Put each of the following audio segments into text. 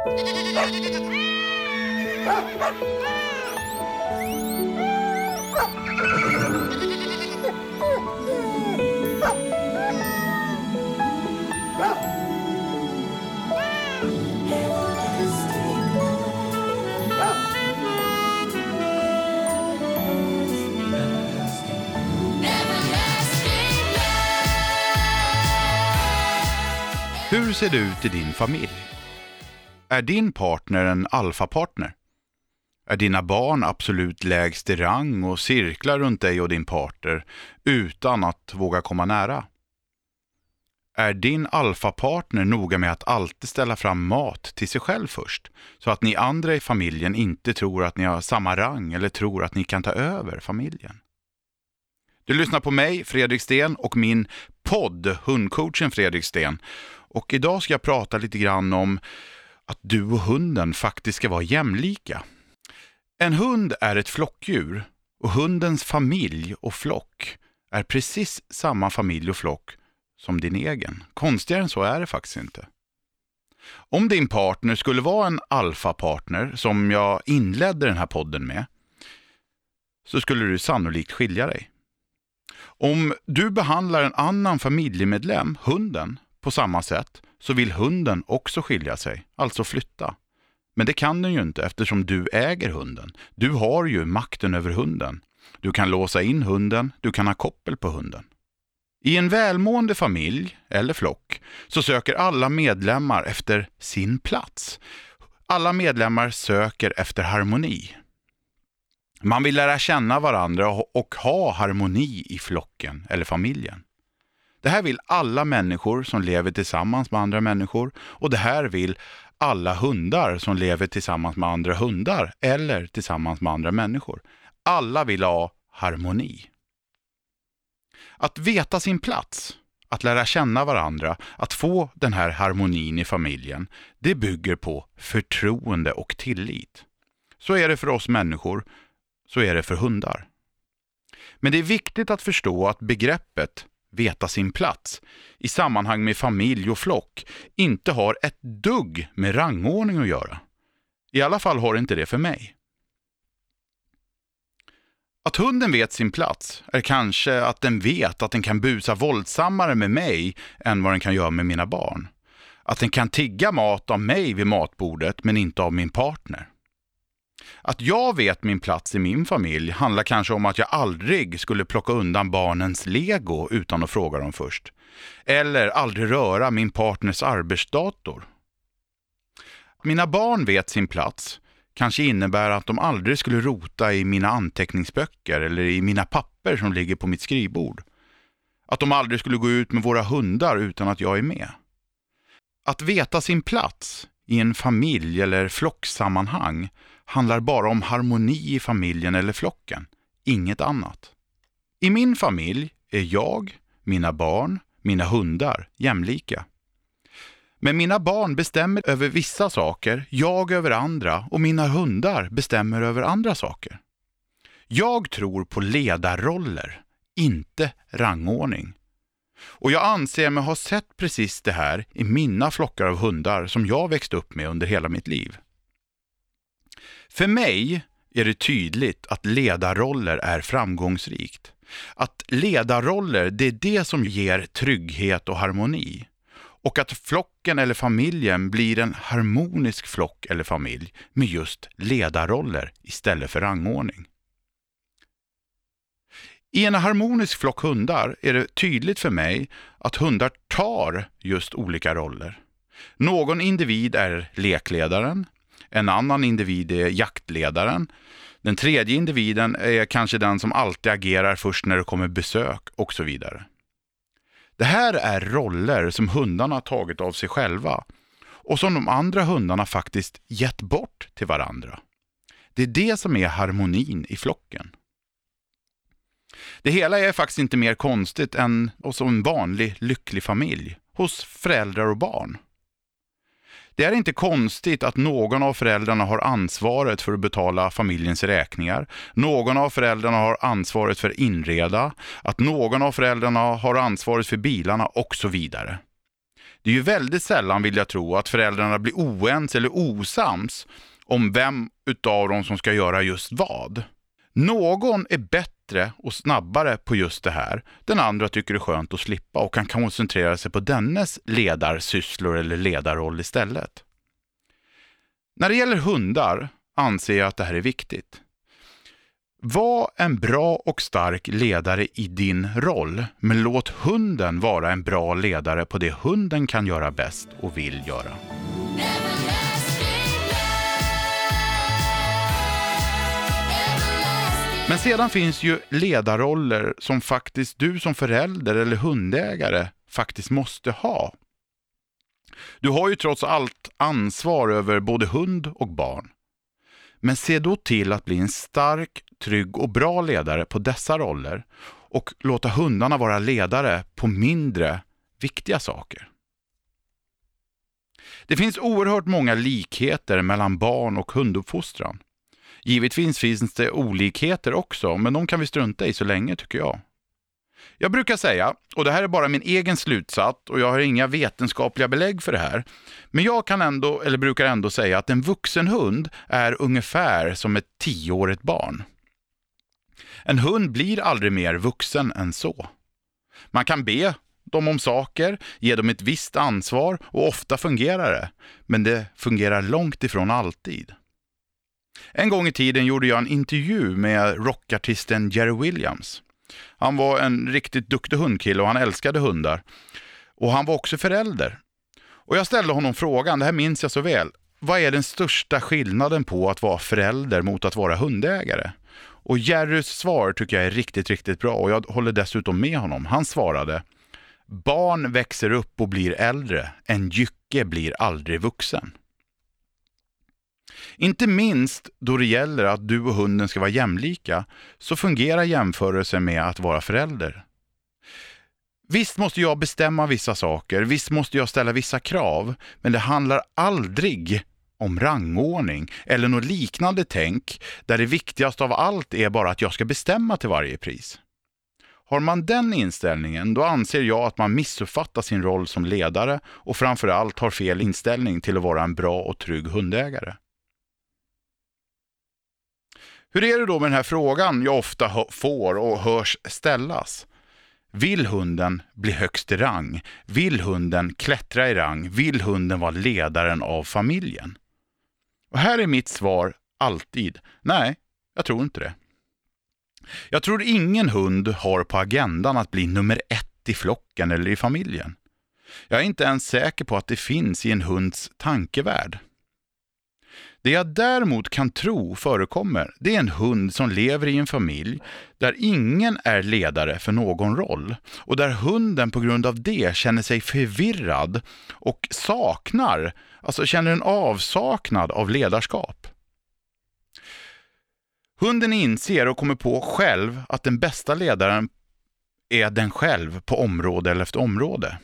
Hur ser det ut i din familj? Är din partner en alfapartner? Är dina barn absolut lägst i rang och cirklar runt dig och din partner utan att våga komma nära? Är din alfapartner noga med att alltid ställa fram mat till sig själv först, så att ni andra i familjen inte tror att ni har samma rang eller tror att ni kan ta över familjen? Du lyssnar på mig, Fredrik Sten, och min podd Hundcoachen Fredrik Sten. Och idag ska jag prata lite grann om att du och hunden faktiskt ska vara jämlika. En hund är ett flockdjur och hundens familj och flock är precis samma familj och flock som din egen. Konstigare än så är det faktiskt inte. Om din partner skulle vara en alfapartner, som jag inledde den här podden med, så skulle du sannolikt skilja dig. Om du behandlar en annan familjemedlem, hunden, på samma sätt så vill hunden också skilja sig, alltså flytta. Men det kan den ju inte eftersom du äger hunden. Du har ju makten över hunden. Du kan låsa in hunden, du kan ha koppel på hunden. I en välmående familj, eller flock, så söker alla medlemmar efter sin plats. Alla medlemmar söker efter harmoni. Man vill lära känna varandra och ha harmoni i flocken eller familjen. Det här vill alla människor som lever tillsammans med andra människor och det här vill alla hundar som lever tillsammans med andra hundar eller tillsammans med andra människor. Alla vill ha harmoni. Att veta sin plats, att lära känna varandra, att få den här harmonin i familjen, det bygger på förtroende och tillit. Så är det för oss människor, så är det för hundar. Men det är viktigt att förstå att begreppet veta sin plats i sammanhang med familj och flock inte har ett dugg med rangordning att göra. I alla fall har det inte det för mig. Att hunden vet sin plats är kanske att den vet att den kan busa våldsammare med mig än vad den kan göra med mina barn. Att den kan tigga mat av mig vid matbordet men inte av min partner. Att jag vet min plats i min familj handlar kanske om att jag aldrig skulle plocka undan barnens lego utan att fråga dem först. Eller aldrig röra min partners arbetsdator. Mina barn vet sin plats kanske innebär att de aldrig skulle rota i mina anteckningsböcker eller i mina papper som ligger på mitt skrivbord. Att de aldrig skulle gå ut med våra hundar utan att jag är med. Att veta sin plats i en familj eller flocksammanhang handlar bara om harmoni i familjen eller flocken, inget annat. I min familj är jag, mina barn, mina hundar jämlika. Men mina barn bestämmer över vissa saker, jag över andra och mina hundar bestämmer över andra saker. Jag tror på ledarroller, inte rangordning. Och jag anser mig ha sett precis det här i mina flockar av hundar som jag växt upp med under hela mitt liv. För mig är det tydligt att ledarroller är framgångsrikt. Att ledarroller, det är det som ger trygghet och harmoni. Och att flocken eller familjen blir en harmonisk flock eller familj med just ledarroller istället för rangordning. I en harmonisk flock hundar är det tydligt för mig att hundar tar just olika roller. Någon individ är lekledaren, en annan individ är jaktledaren. Den tredje individen är kanske den som alltid agerar först när det kommer besök och så vidare. Det här är roller som hundarna har tagit av sig själva och som de andra hundarna faktiskt gett bort till varandra. Det är det som är harmonin i flocken. Det hela är faktiskt inte mer konstigt än hos en vanlig lycklig familj, hos föräldrar och barn. Det är inte konstigt att någon av föräldrarna har ansvaret för att betala familjens räkningar. Någon av föräldrarna har ansvaret för att inreda, att någon av föräldrarna har ansvaret för bilarna och så vidare. Det är ju väldigt sällan, vill jag tro, att föräldrarna blir oense eller osams om vem utav dem som ska göra just vad. Någon är bättre och snabbare på just det här. Den andra tycker det är skönt att slippa och kan koncentrera sig på dennes ledarsysslor eller ledarroll istället. När det gäller hundar anser jag att det här är viktigt. Var en bra och stark ledare i din roll, men låt hunden vara en bra ledare på det hunden kan göra bäst och vill göra. Men sedan finns ju ledarroller som faktiskt du som förälder eller hundägare faktiskt måste ha. Du har ju trots allt ansvar över både hund och barn. Men se då till att bli en stark, trygg och bra ledare på dessa roller och låta hundarna vara ledare på mindre viktiga saker. Det finns oerhört många likheter mellan barn och hunduppfostran. Givetvis finns det olikheter också, men de kan vi strunta i så länge tycker jag. Jag brukar säga, och det här är bara min egen slutsats och jag har inga vetenskapliga belägg för det här, men jag kan ändå, eller brukar ändå säga att en vuxen hund är ungefär som ett tioårigt barn. En hund blir aldrig mer vuxen än så. Man kan be dem om saker, ge dem ett visst ansvar och ofta fungerar det, men det fungerar långt ifrån alltid. En gång i tiden gjorde jag en intervju med rockartisten Jerry Williams. Han var en riktigt duktig hundkille och han älskade hundar. Och han var också förälder. Och jag ställde honom frågan, det här minns jag så väl. Vad är den största skillnaden på att vara förälder mot att vara hundägare? Och Jerrys svar tycker jag är riktigt, riktigt bra och jag håller dessutom med honom. Han svarade Barn växer upp och blir äldre. En jycke blir aldrig vuxen. Inte minst då det gäller att du och hunden ska vara jämlika så fungerar jämförelsen med att vara förälder. Visst måste jag bestämma vissa saker, visst måste jag ställa vissa krav, men det handlar aldrig om rangordning eller något liknande tänk där det viktigaste av allt är bara att jag ska bestämma till varje pris. Har man den inställningen, då anser jag att man missuppfattar sin roll som ledare och framförallt har fel inställning till att vara en bra och trygg hundägare. Hur är det då med den här frågan jag ofta får och hörs ställas? Vill hunden bli högst i rang? Vill hunden klättra i rang? Vill hunden vara ledaren av familjen? Och här är mitt svar alltid, nej, jag tror inte det. Jag tror ingen hund har på agendan att bli nummer ett i flocken eller i familjen. Jag är inte ens säker på att det finns i en hunds tankevärld. Det jag däremot kan tro förekommer, det är en hund som lever i en familj där ingen är ledare för någon roll och där hunden på grund av det känner sig förvirrad och saknar, alltså känner en avsaknad av ledarskap. Hunden inser och kommer på själv att den bästa ledaren är den själv på område eller efter område.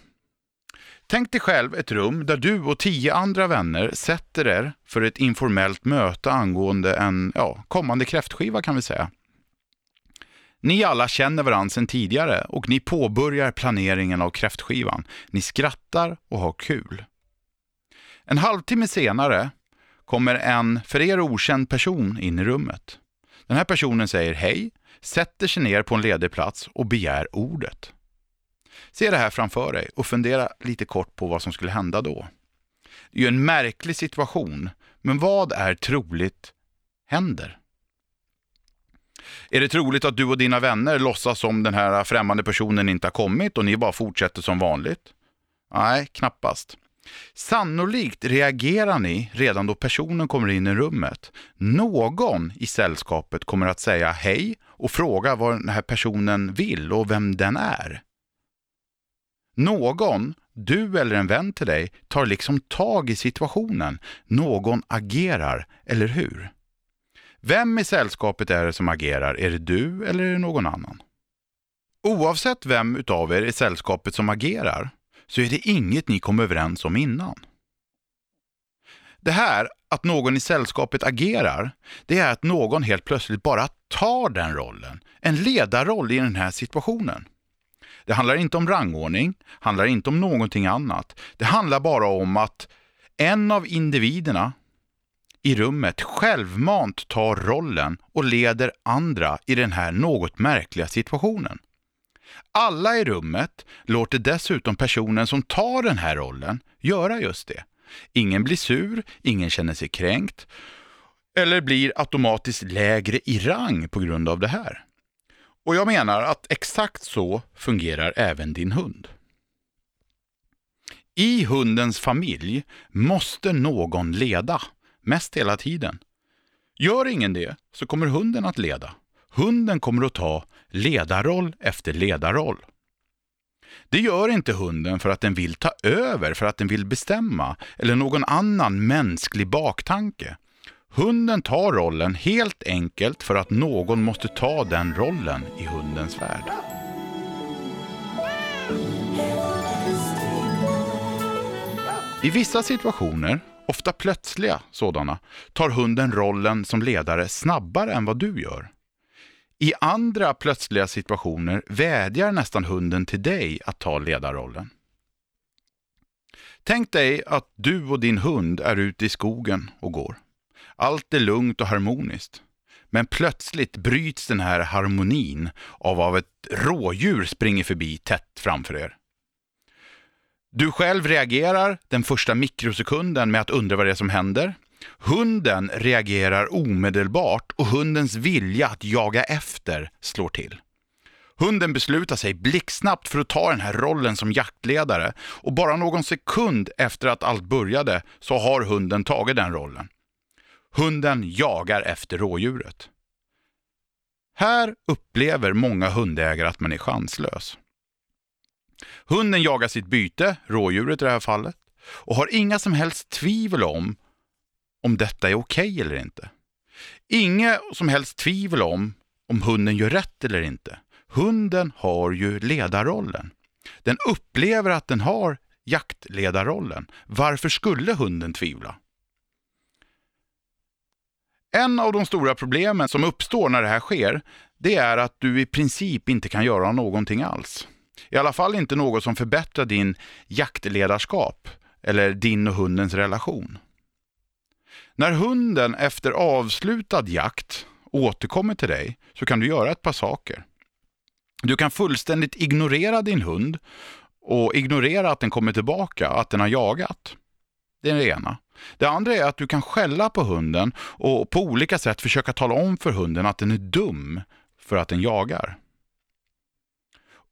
Tänk dig själv ett rum där du och tio andra vänner sätter er för ett informellt möte angående en ja, kommande kräftskiva kan vi säga. Ni alla känner varandra sedan tidigare och ni påbörjar planeringen av kräftskivan. Ni skrattar och har kul. En halvtimme senare kommer en för er okänd person in i rummet. Den här personen säger hej, sätter sig ner på en ledig plats och begär ordet. Se det här framför dig och fundera lite kort på vad som skulle hända då. Det är ju en märklig situation, men vad är troligt händer? Är det troligt att du och dina vänner låtsas som den här främmande personen inte har kommit och ni bara fortsätter som vanligt? Nej, knappast. Sannolikt reagerar ni redan då personen kommer in i rummet. Någon i sällskapet kommer att säga hej och fråga vad den här personen vill och vem den är. Någon, du eller en vän till dig, tar liksom tag i situationen. Någon agerar, eller hur? Vem i sällskapet är det som agerar? Är det du eller är det någon annan? Oavsett vem utav er i sällskapet som agerar så är det inget ni kom överens om innan. Det här, att någon i sällskapet agerar, det är att någon helt plötsligt bara tar den rollen. En ledarroll i den här situationen. Det handlar inte om rangordning, handlar inte om någonting annat. Det handlar bara om att en av individerna i rummet självmant tar rollen och leder andra i den här något märkliga situationen. Alla i rummet låter dessutom personen som tar den här rollen göra just det. Ingen blir sur, ingen känner sig kränkt eller blir automatiskt lägre i rang på grund av det här. Och jag menar att exakt så fungerar även din hund. I hundens familj måste någon leda, mest hela tiden. Gör ingen det så kommer hunden att leda. Hunden kommer att ta ledarroll efter ledarroll. Det gör inte hunden för att den vill ta över, för att den vill bestämma eller någon annan mänsklig baktanke. Hunden tar rollen helt enkelt för att någon måste ta den rollen i hundens värld. I vissa situationer, ofta plötsliga sådana, tar hunden rollen som ledare snabbare än vad du gör. I andra plötsliga situationer vädjar nästan hunden till dig att ta ledarrollen. Tänk dig att du och din hund är ute i skogen och går. Allt är lugnt och harmoniskt. Men plötsligt bryts den här harmonin av att ett rådjur springer förbi tätt framför er. Du själv reagerar den första mikrosekunden med att undra vad det är som händer. Hunden reagerar omedelbart och hundens vilja att jaga efter slår till. Hunden beslutar sig blixtsnabbt för att ta den här rollen som jaktledare och bara någon sekund efter att allt började så har hunden tagit den rollen. Hunden jagar efter rådjuret. Här upplever många hundägare att man är chanslös. Hunden jagar sitt byte, rådjuret i det här fallet, och har inga som helst tvivel om om detta är okej okay eller inte. Inga som helst tvivel om om hunden gör rätt eller inte. Hunden har ju ledarrollen. Den upplever att den har jaktledarrollen. Varför skulle hunden tvivla? En av de stora problemen som uppstår när det här sker, det är att du i princip inte kan göra någonting alls. I alla fall inte något som förbättrar din jaktledarskap eller din och hundens relation. När hunden efter avslutad jakt återkommer till dig så kan du göra ett par saker. Du kan fullständigt ignorera din hund och ignorera att den kommer tillbaka, att den har jagat. Det är det ena. Det andra är att du kan skälla på hunden och på olika sätt försöka tala om för hunden att den är dum för att den jagar.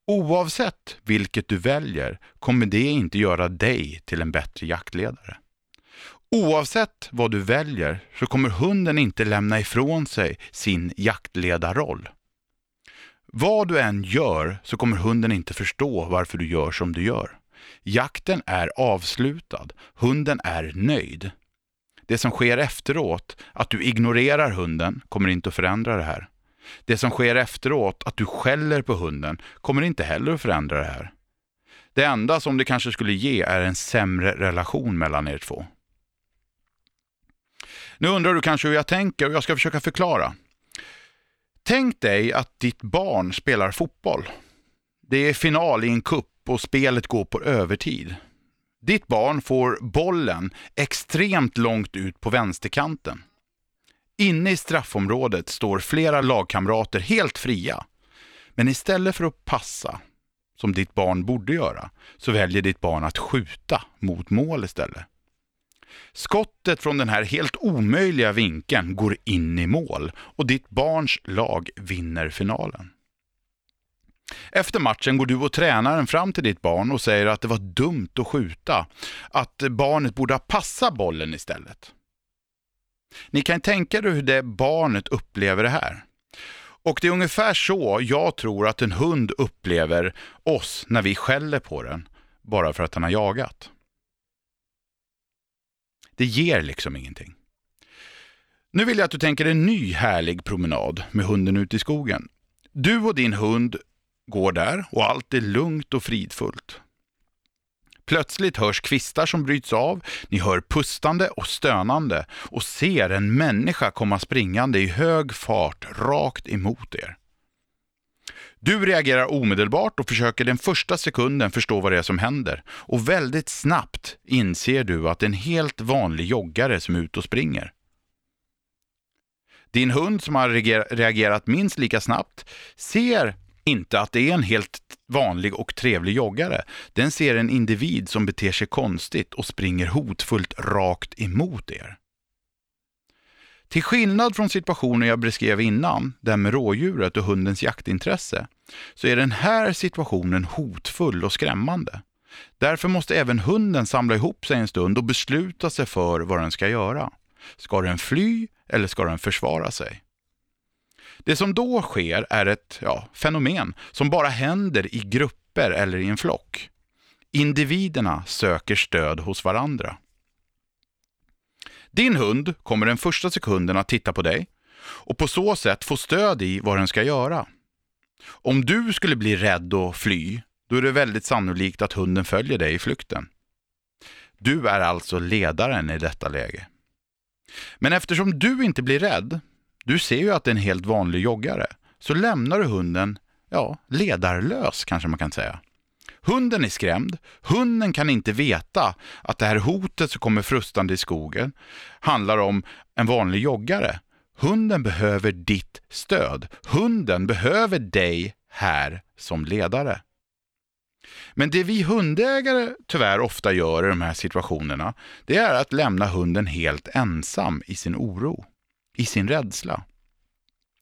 Oavsett vilket du väljer kommer det inte göra dig till en bättre jaktledare. Oavsett vad du väljer så kommer hunden inte lämna ifrån sig sin jaktledarroll. Vad du än gör så kommer hunden inte förstå varför du gör som du gör. Jakten är avslutad. Hunden är nöjd. Det som sker efteråt, att du ignorerar hunden, kommer inte att förändra det här. Det som sker efteråt, att du skäller på hunden, kommer inte heller att förändra det här. Det enda som det kanske skulle ge är en sämre relation mellan er två. Nu undrar du kanske hur jag tänker och jag ska försöka förklara. Tänk dig att ditt barn spelar fotboll. Det är final i en kupp och spelet går på övertid. Ditt barn får bollen extremt långt ut på vänsterkanten. Inne i straffområdet står flera lagkamrater helt fria. Men istället för att passa, som ditt barn borde göra, så väljer ditt barn att skjuta mot mål istället. Skottet från den här helt omöjliga vinkeln går in i mål och ditt barns lag vinner finalen. Efter matchen går du och tränaren fram till ditt barn och säger att det var dumt att skjuta, att barnet borde ha passat bollen istället. Ni kan tänka er hur det barnet upplever det här. Och det är ungefär så jag tror att en hund upplever oss när vi skäller på den, bara för att den har jagat. Det ger liksom ingenting. Nu vill jag att du tänker en ny härlig promenad med hunden ute i skogen. Du och din hund går där och allt är lugnt och fridfullt. Plötsligt hörs kvistar som bryts av, ni hör pustande och stönande och ser en människa komma springande i hög fart rakt emot er. Du reagerar omedelbart och försöker den första sekunden förstå vad det är som händer. Och väldigt snabbt inser du att det är en helt vanlig joggare som är ute och springer. Din hund som har reagerat minst lika snabbt ser inte att det är en helt vanlig och trevlig joggare. Den ser en individ som beter sig konstigt och springer hotfullt rakt emot er. Till skillnad från situationen jag beskrev innan, den med rådjuret och hundens jaktintresse, så är den här situationen hotfull och skrämmande. Därför måste även hunden samla ihop sig en stund och besluta sig för vad den ska göra. Ska den fly eller ska den försvara sig? Det som då sker är ett ja, fenomen som bara händer i grupper eller i en flock. Individerna söker stöd hos varandra. Din hund kommer den första sekunden att titta på dig och på så sätt få stöd i vad den ska göra. Om du skulle bli rädd och fly, då är det väldigt sannolikt att hunden följer dig i flykten. Du är alltså ledaren i detta läge. Men eftersom du inte blir rädd, du ser ju att det är en helt vanlig joggare, så lämnar du hunden, ja, ledarlös kanske man kan säga. Hunden är skrämd. Hunden kan inte veta att det här hotet som kommer frustande i skogen handlar om en vanlig joggare. Hunden behöver ditt stöd. Hunden behöver dig här som ledare. Men det vi hundägare tyvärr ofta gör i de här situationerna, det är att lämna hunden helt ensam i sin oro, i sin rädsla.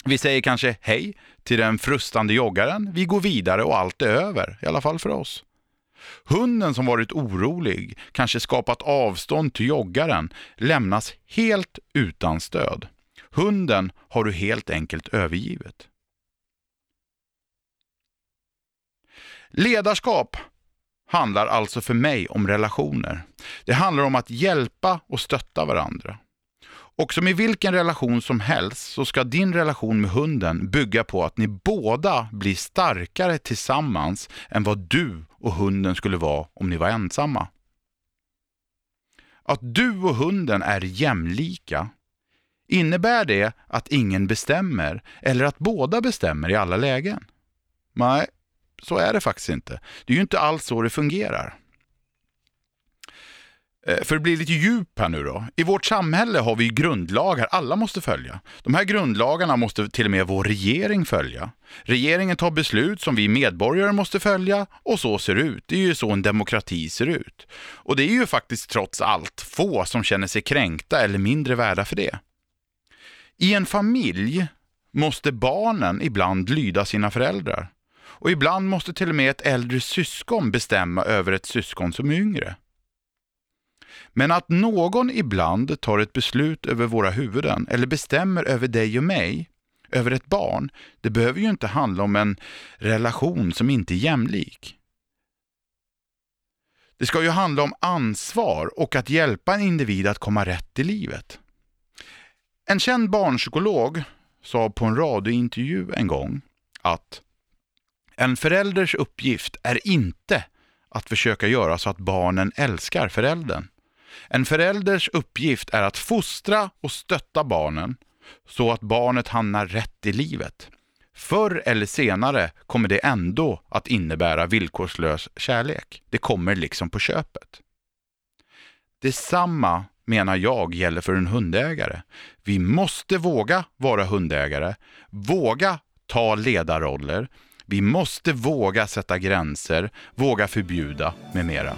Vi säger kanske hej till den frustande joggaren, vi går vidare och allt är över, i alla fall för oss. Hunden som varit orolig, kanske skapat avstånd till joggaren, lämnas helt utan stöd. Hunden har du helt enkelt övergivit. Ledarskap handlar alltså för mig om relationer. Det handlar om att hjälpa och stötta varandra. Och som i vilken relation som helst så ska din relation med hunden bygga på att ni båda blir starkare tillsammans än vad du och hunden skulle vara om ni var ensamma. Att du och hunden är jämlika, innebär det att ingen bestämmer eller att båda bestämmer i alla lägen? Nej, så är det faktiskt inte. Det är ju inte alls så det fungerar. Eh, för att bli lite djup här nu då. I vårt samhälle har vi grundlagar alla måste följa. De här grundlagarna måste till och med vår regering följa. Regeringen tar beslut som vi medborgare måste följa och så ser det ut. Det är ju så en demokrati ser ut. Och det är ju faktiskt trots allt få som känner sig kränkta eller mindre värda för det. I en familj måste barnen ibland lyda sina föräldrar. Och ibland måste till och med ett äldre syskon bestämma över ett syskon som är yngre. Men att någon ibland tar ett beslut över våra huvuden eller bestämmer över dig och mig, över ett barn, det behöver ju inte handla om en relation som inte är jämlik. Det ska ju handla om ansvar och att hjälpa en individ att komma rätt i livet. En känd barnpsykolog sa på en radiointervju en gång att en förälders uppgift är inte att försöka göra så att barnen älskar föräldern. En förälders uppgift är att fostra och stötta barnen så att barnet hamnar rätt i livet. Förr eller senare kommer det ändå att innebära villkorslös kärlek. Det kommer liksom på köpet. Detsamma menar jag gäller för en hundägare. Vi måste våga vara hundägare, våga ta ledarroller, vi måste våga sätta gränser, våga förbjuda med mera.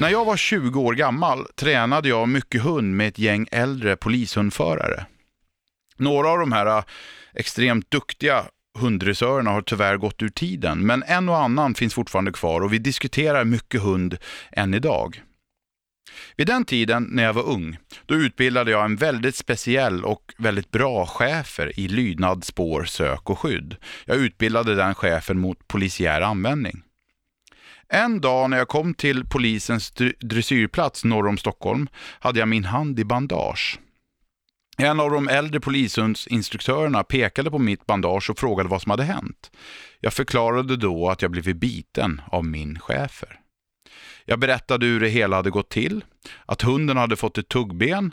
När jag var 20 år gammal tränade jag mycket hund med ett gäng äldre polishundförare. Några av de här äh, extremt duktiga hundressörerna har tyvärr gått ur tiden, men en och annan finns fortfarande kvar och vi diskuterar mycket hund än idag. Vid den tiden när jag var ung, då utbildade jag en väldigt speciell och väldigt bra chefer i lydnad, spår, sök och skydd. Jag utbildade den chefen mot polisiär användning. En dag när jag kom till polisens dressyrplats norr om Stockholm hade jag min hand i bandage. En av de äldre polishundsinstruktörerna pekade på mitt bandage och frågade vad som hade hänt. Jag förklarade då att jag blivit biten av min chefer. Jag berättade hur det hela hade gått till, att hunden hade fått ett tuggben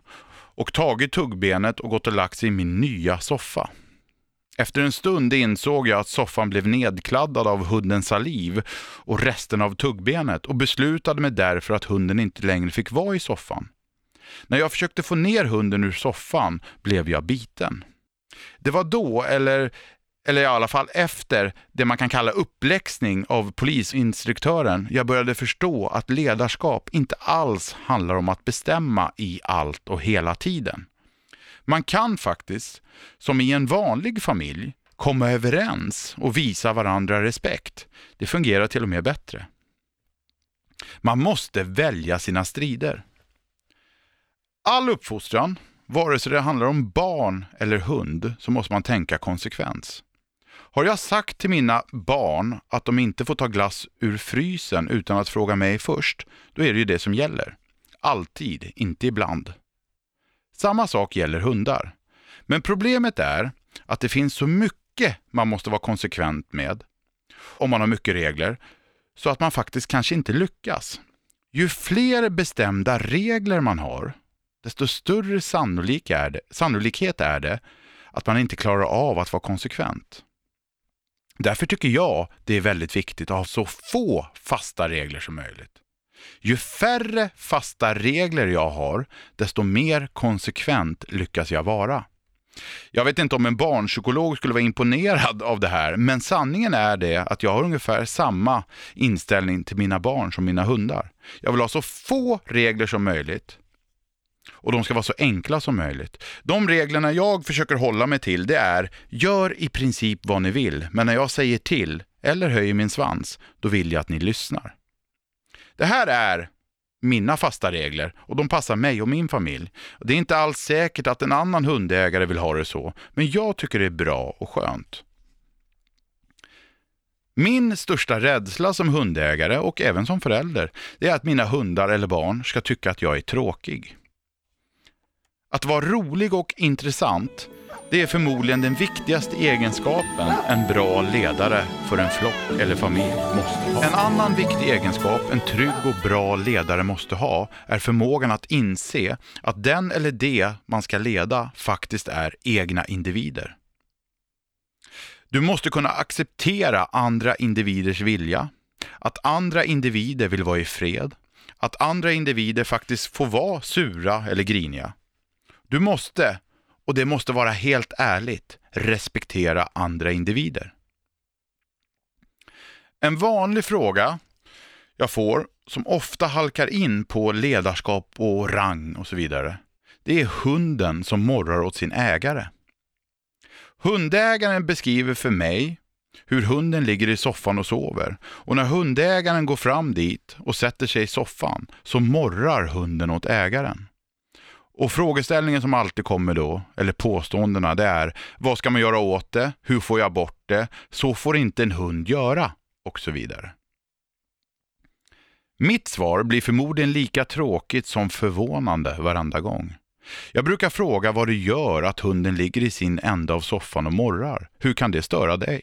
och tagit tuggbenet och gått och lagt sig i min nya soffa. Efter en stund insåg jag att soffan blev nedkladdad av hundens saliv och resten av tuggbenet och beslutade mig därför att hunden inte längre fick vara i soffan. När jag försökte få ner hunden ur soffan blev jag biten. Det var då, eller, eller i alla fall efter, det man kan kalla uppläxning av polisinstruktören, jag började förstå att ledarskap inte alls handlar om att bestämma i allt och hela tiden. Man kan faktiskt, som i en vanlig familj, komma överens och visa varandra respekt. Det fungerar till och med bättre. Man måste välja sina strider. All uppfostran, vare sig det handlar om barn eller hund, så måste man tänka konsekvens. Har jag sagt till mina barn att de inte får ta glass ur frysen utan att fråga mig först, då är det ju det som gäller. Alltid, inte ibland. Samma sak gäller hundar. Men problemet är att det finns så mycket man måste vara konsekvent med, om man har mycket regler, så att man faktiskt kanske inte lyckas. Ju fler bestämda regler man har, desto större sannolik är det, sannolikhet är det att man inte klarar av att vara konsekvent. Därför tycker jag det är väldigt viktigt att ha så få fasta regler som möjligt. Ju färre fasta regler jag har, desto mer konsekvent lyckas jag vara. Jag vet inte om en barnpsykolog skulle vara imponerad av det här, men sanningen är det att jag har ungefär samma inställning till mina barn som mina hundar. Jag vill ha så få regler som möjligt och de ska vara så enkla som möjligt. De reglerna jag försöker hålla mig till det är, gör i princip vad ni vill, men när jag säger till eller höjer min svans, då vill jag att ni lyssnar. Det här är mina fasta regler och de passar mig och min familj. Det är inte alls säkert att en annan hundägare vill ha det så, men jag tycker det är bra och skönt. Min största rädsla som hundägare och även som förälder, det är att mina hundar eller barn ska tycka att jag är tråkig. Att vara rolig och intressant, det är förmodligen den viktigaste egenskapen en bra ledare för en flock eller familj måste ha. En annan viktig egenskap en trygg och bra ledare måste ha är förmågan att inse att den eller det man ska leda faktiskt är egna individer. Du måste kunna acceptera andra individers vilja, att andra individer vill vara i fred, att andra individer faktiskt får vara sura eller griniga. Du måste, och det måste vara helt ärligt, respektera andra individer. En vanlig fråga jag får, som ofta halkar in på ledarskap och rang och så vidare, det är hunden som morrar åt sin ägare. Hundägaren beskriver för mig hur hunden ligger i soffan och sover och när hundägaren går fram dit och sätter sig i soffan så morrar hunden åt ägaren. Och frågeställningen som alltid kommer då, eller påståendena, det är vad ska man göra åt det? Hur får jag bort det? Så får inte en hund göra och så vidare. Mitt svar blir förmodligen lika tråkigt som förvånande varenda gång. Jag brukar fråga vad det gör att hunden ligger i sin ände av soffan och morrar. Hur kan det störa dig?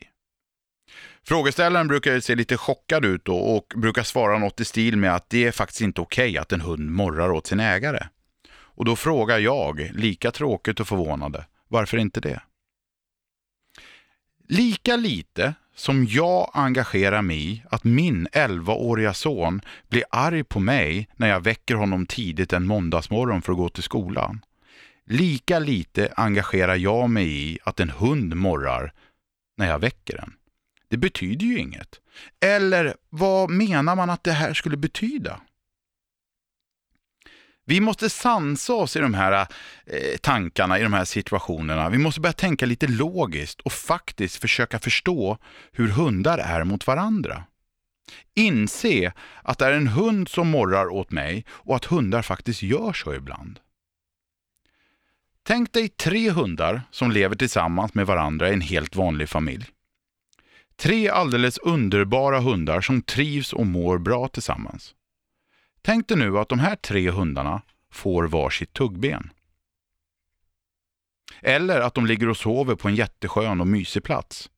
Frågeställaren brukar se lite chockad ut och brukar svara något i stil med att det är faktiskt inte okej okay att en hund morrar åt sin ägare. Och då frågar jag, lika tråkigt och förvånande, varför inte det? Lika lite som jag engagerar mig i att min 11-åriga son blir arg på mig när jag väcker honom tidigt en måndagsmorgon för att gå till skolan. Lika lite engagerar jag mig i att en hund morrar när jag väcker den. Det betyder ju inget. Eller vad menar man att det här skulle betyda? Vi måste sansa oss i de här eh, tankarna, i de här situationerna. Vi måste börja tänka lite logiskt och faktiskt försöka förstå hur hundar är mot varandra. Inse att det är en hund som morrar åt mig och att hundar faktiskt gör så ibland. Tänk dig tre hundar som lever tillsammans med varandra i en helt vanlig familj. Tre alldeles underbara hundar som trivs och mår bra tillsammans. Tänk dig nu att de här tre hundarna får varsitt tuggben. Eller att de ligger och sover på en jätteskön och mysig plats.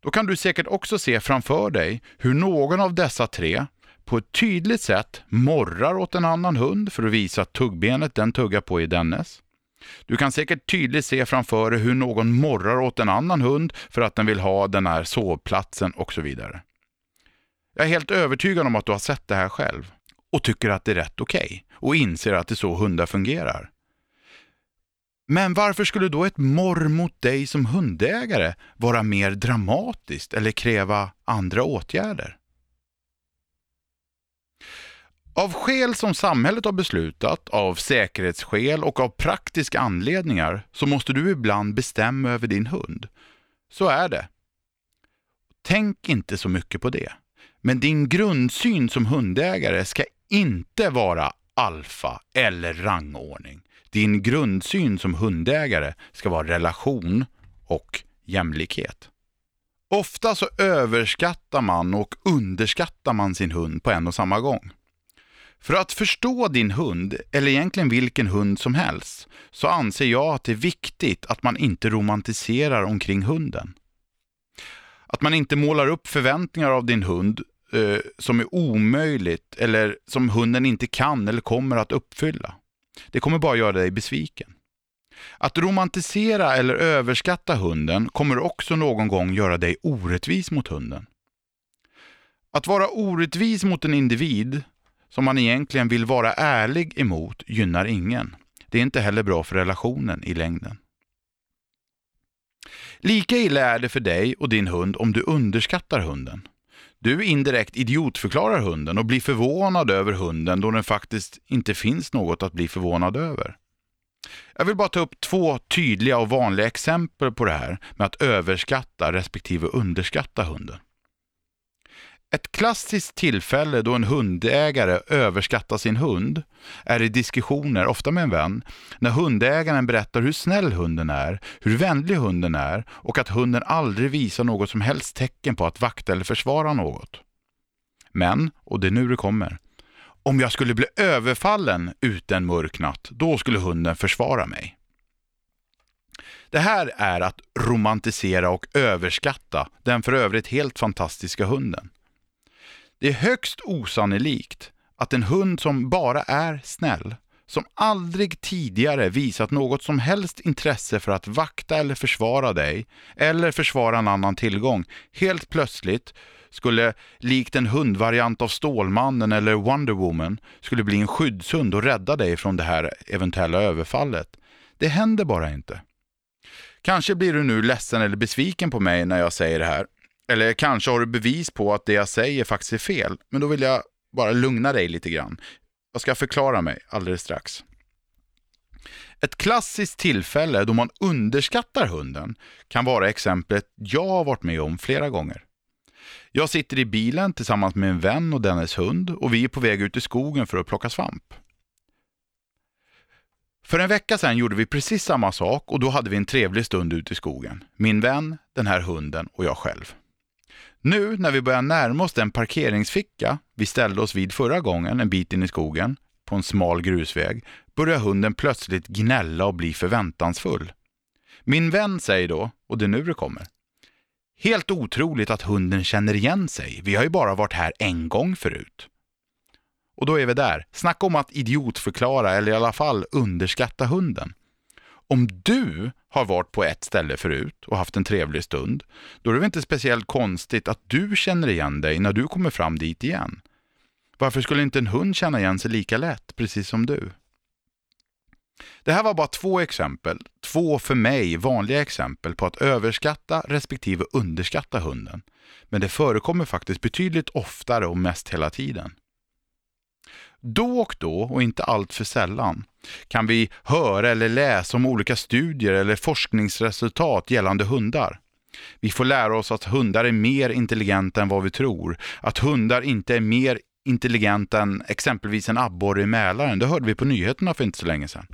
Då kan du säkert också se framför dig hur någon av dessa tre på ett tydligt sätt morrar åt en annan hund för att visa att tuggbenet den tuggar på är dennes. Du kan säkert tydligt se framför dig hur någon morrar åt en annan hund för att den vill ha den här sovplatsen och så vidare. Jag är helt övertygad om att du har sett det här själv och tycker att det är rätt okej okay, och inser att det är så hundar fungerar. Men varför skulle då ett morr mot dig som hundägare vara mer dramatiskt eller kräva andra åtgärder? Av skäl som samhället har beslutat, av säkerhetsskäl och av praktiska anledningar så måste du ibland bestämma över din hund. Så är det. Tänk inte så mycket på det. Men din grundsyn som hundägare ska inte vara alfa eller rangordning. Din grundsyn som hundägare ska vara relation och jämlikhet. Ofta så överskattar man och underskattar man sin hund på en och samma gång. För att förstå din hund, eller egentligen vilken hund som helst, så anser jag att det är viktigt att man inte romantiserar omkring hunden. Att man inte målar upp förväntningar av din hund eh, som är omöjligt eller som hunden inte kan eller kommer att uppfylla. Det kommer bara göra dig besviken. Att romantisera eller överskatta hunden kommer också någon gång göra dig orättvis mot hunden. Att vara orättvis mot en individ som man egentligen vill vara ärlig emot gynnar ingen. Det är inte heller bra för relationen i längden. Lika illa är det för dig och din hund om du underskattar hunden. Du indirekt idiotförklarar hunden och blir förvånad över hunden då det faktiskt inte finns något att bli förvånad över. Jag vill bara ta upp två tydliga och vanliga exempel på det här med att överskatta respektive underskatta hunden. Ett klassiskt tillfälle då en hundägare överskattar sin hund är i diskussioner, ofta med en vän, när hundägaren berättar hur snäll hunden är, hur vänlig hunden är och att hunden aldrig visar något som helst tecken på att vakta eller försvara något. Men, och det är nu det kommer, om jag skulle bli överfallen ute en mörk natt, då skulle hunden försvara mig. Det här är att romantisera och överskatta den för övrigt helt fantastiska hunden. Det är högst osannolikt att en hund som bara är snäll, som aldrig tidigare visat något som helst intresse för att vakta eller försvara dig, eller försvara en annan tillgång, helt plötsligt skulle, likt en hundvariant av Stålmannen eller Wonder Woman, skulle bli en skyddshund och rädda dig från det här eventuella överfallet. Det händer bara inte. Kanske blir du nu ledsen eller besviken på mig när jag säger det här, eller kanske har du bevis på att det jag säger faktiskt är fel. Men då vill jag bara lugna dig lite grann. Jag ska förklara mig alldeles strax. Ett klassiskt tillfälle då man underskattar hunden kan vara exemplet jag har varit med om flera gånger. Jag sitter i bilen tillsammans med en vän och dennes hund och vi är på väg ut i skogen för att plocka svamp. För en vecka sedan gjorde vi precis samma sak och då hade vi en trevlig stund ute i skogen. Min vän, den här hunden och jag själv. Nu när vi börjar närma oss den parkeringsficka vi ställde oss vid förra gången en bit in i skogen, på en smal grusväg, börjar hunden plötsligt gnälla och bli förväntansfull. Min vän säger då, och det är nu det kommer. Helt otroligt att hunden känner igen sig. Vi har ju bara varit här en gång förut. Och då är vi där. Snacka om att idiotförklara eller i alla fall underskatta hunden. Om du har varit på ett ställe förut och haft en trevlig stund, då är det väl inte speciellt konstigt att du känner igen dig när du kommer fram dit igen. Varför skulle inte en hund känna igen sig lika lätt, precis som du? Det här var bara två exempel, två för mig vanliga exempel på att överskatta respektive underskatta hunden. Men det förekommer faktiskt betydligt oftare och mest hela tiden. Då och då, och inte allt för sällan, kan vi höra eller läsa om olika studier eller forskningsresultat gällande hundar. Vi får lära oss att hundar är mer intelligenta än vad vi tror, att hundar inte är mer intelligenta än exempelvis en abborre i Mälaren. Det hörde vi på nyheterna för inte så länge sedan.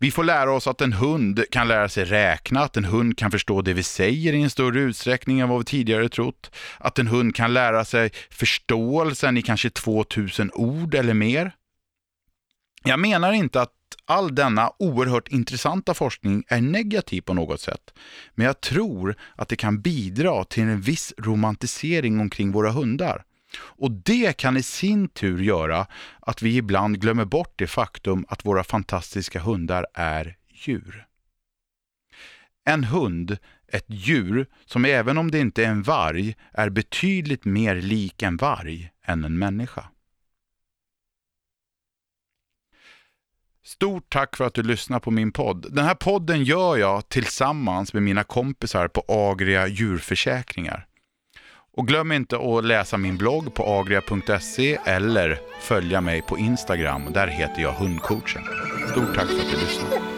Vi får lära oss att en hund kan lära sig räkna, att en hund kan förstå det vi säger i en större utsträckning än vad vi tidigare trott. Att en hund kan lära sig förståelsen i kanske 2000 ord eller mer. Jag menar inte att all denna oerhört intressanta forskning är negativ på något sätt. Men jag tror att det kan bidra till en viss romantisering omkring våra hundar. Och det kan i sin tur göra att vi ibland glömmer bort det faktum att våra fantastiska hundar är djur. En hund, ett djur som även om det inte är en varg, är betydligt mer lik en varg än en människa. Stort tack för att du lyssnar på min podd. Den här podden gör jag tillsammans med mina kompisar på Agria djurförsäkringar. Och glöm inte att läsa min blogg på agria.se eller följa mig på Instagram. Där heter jag Hundcoachen. Stort tack för att du lyssnade.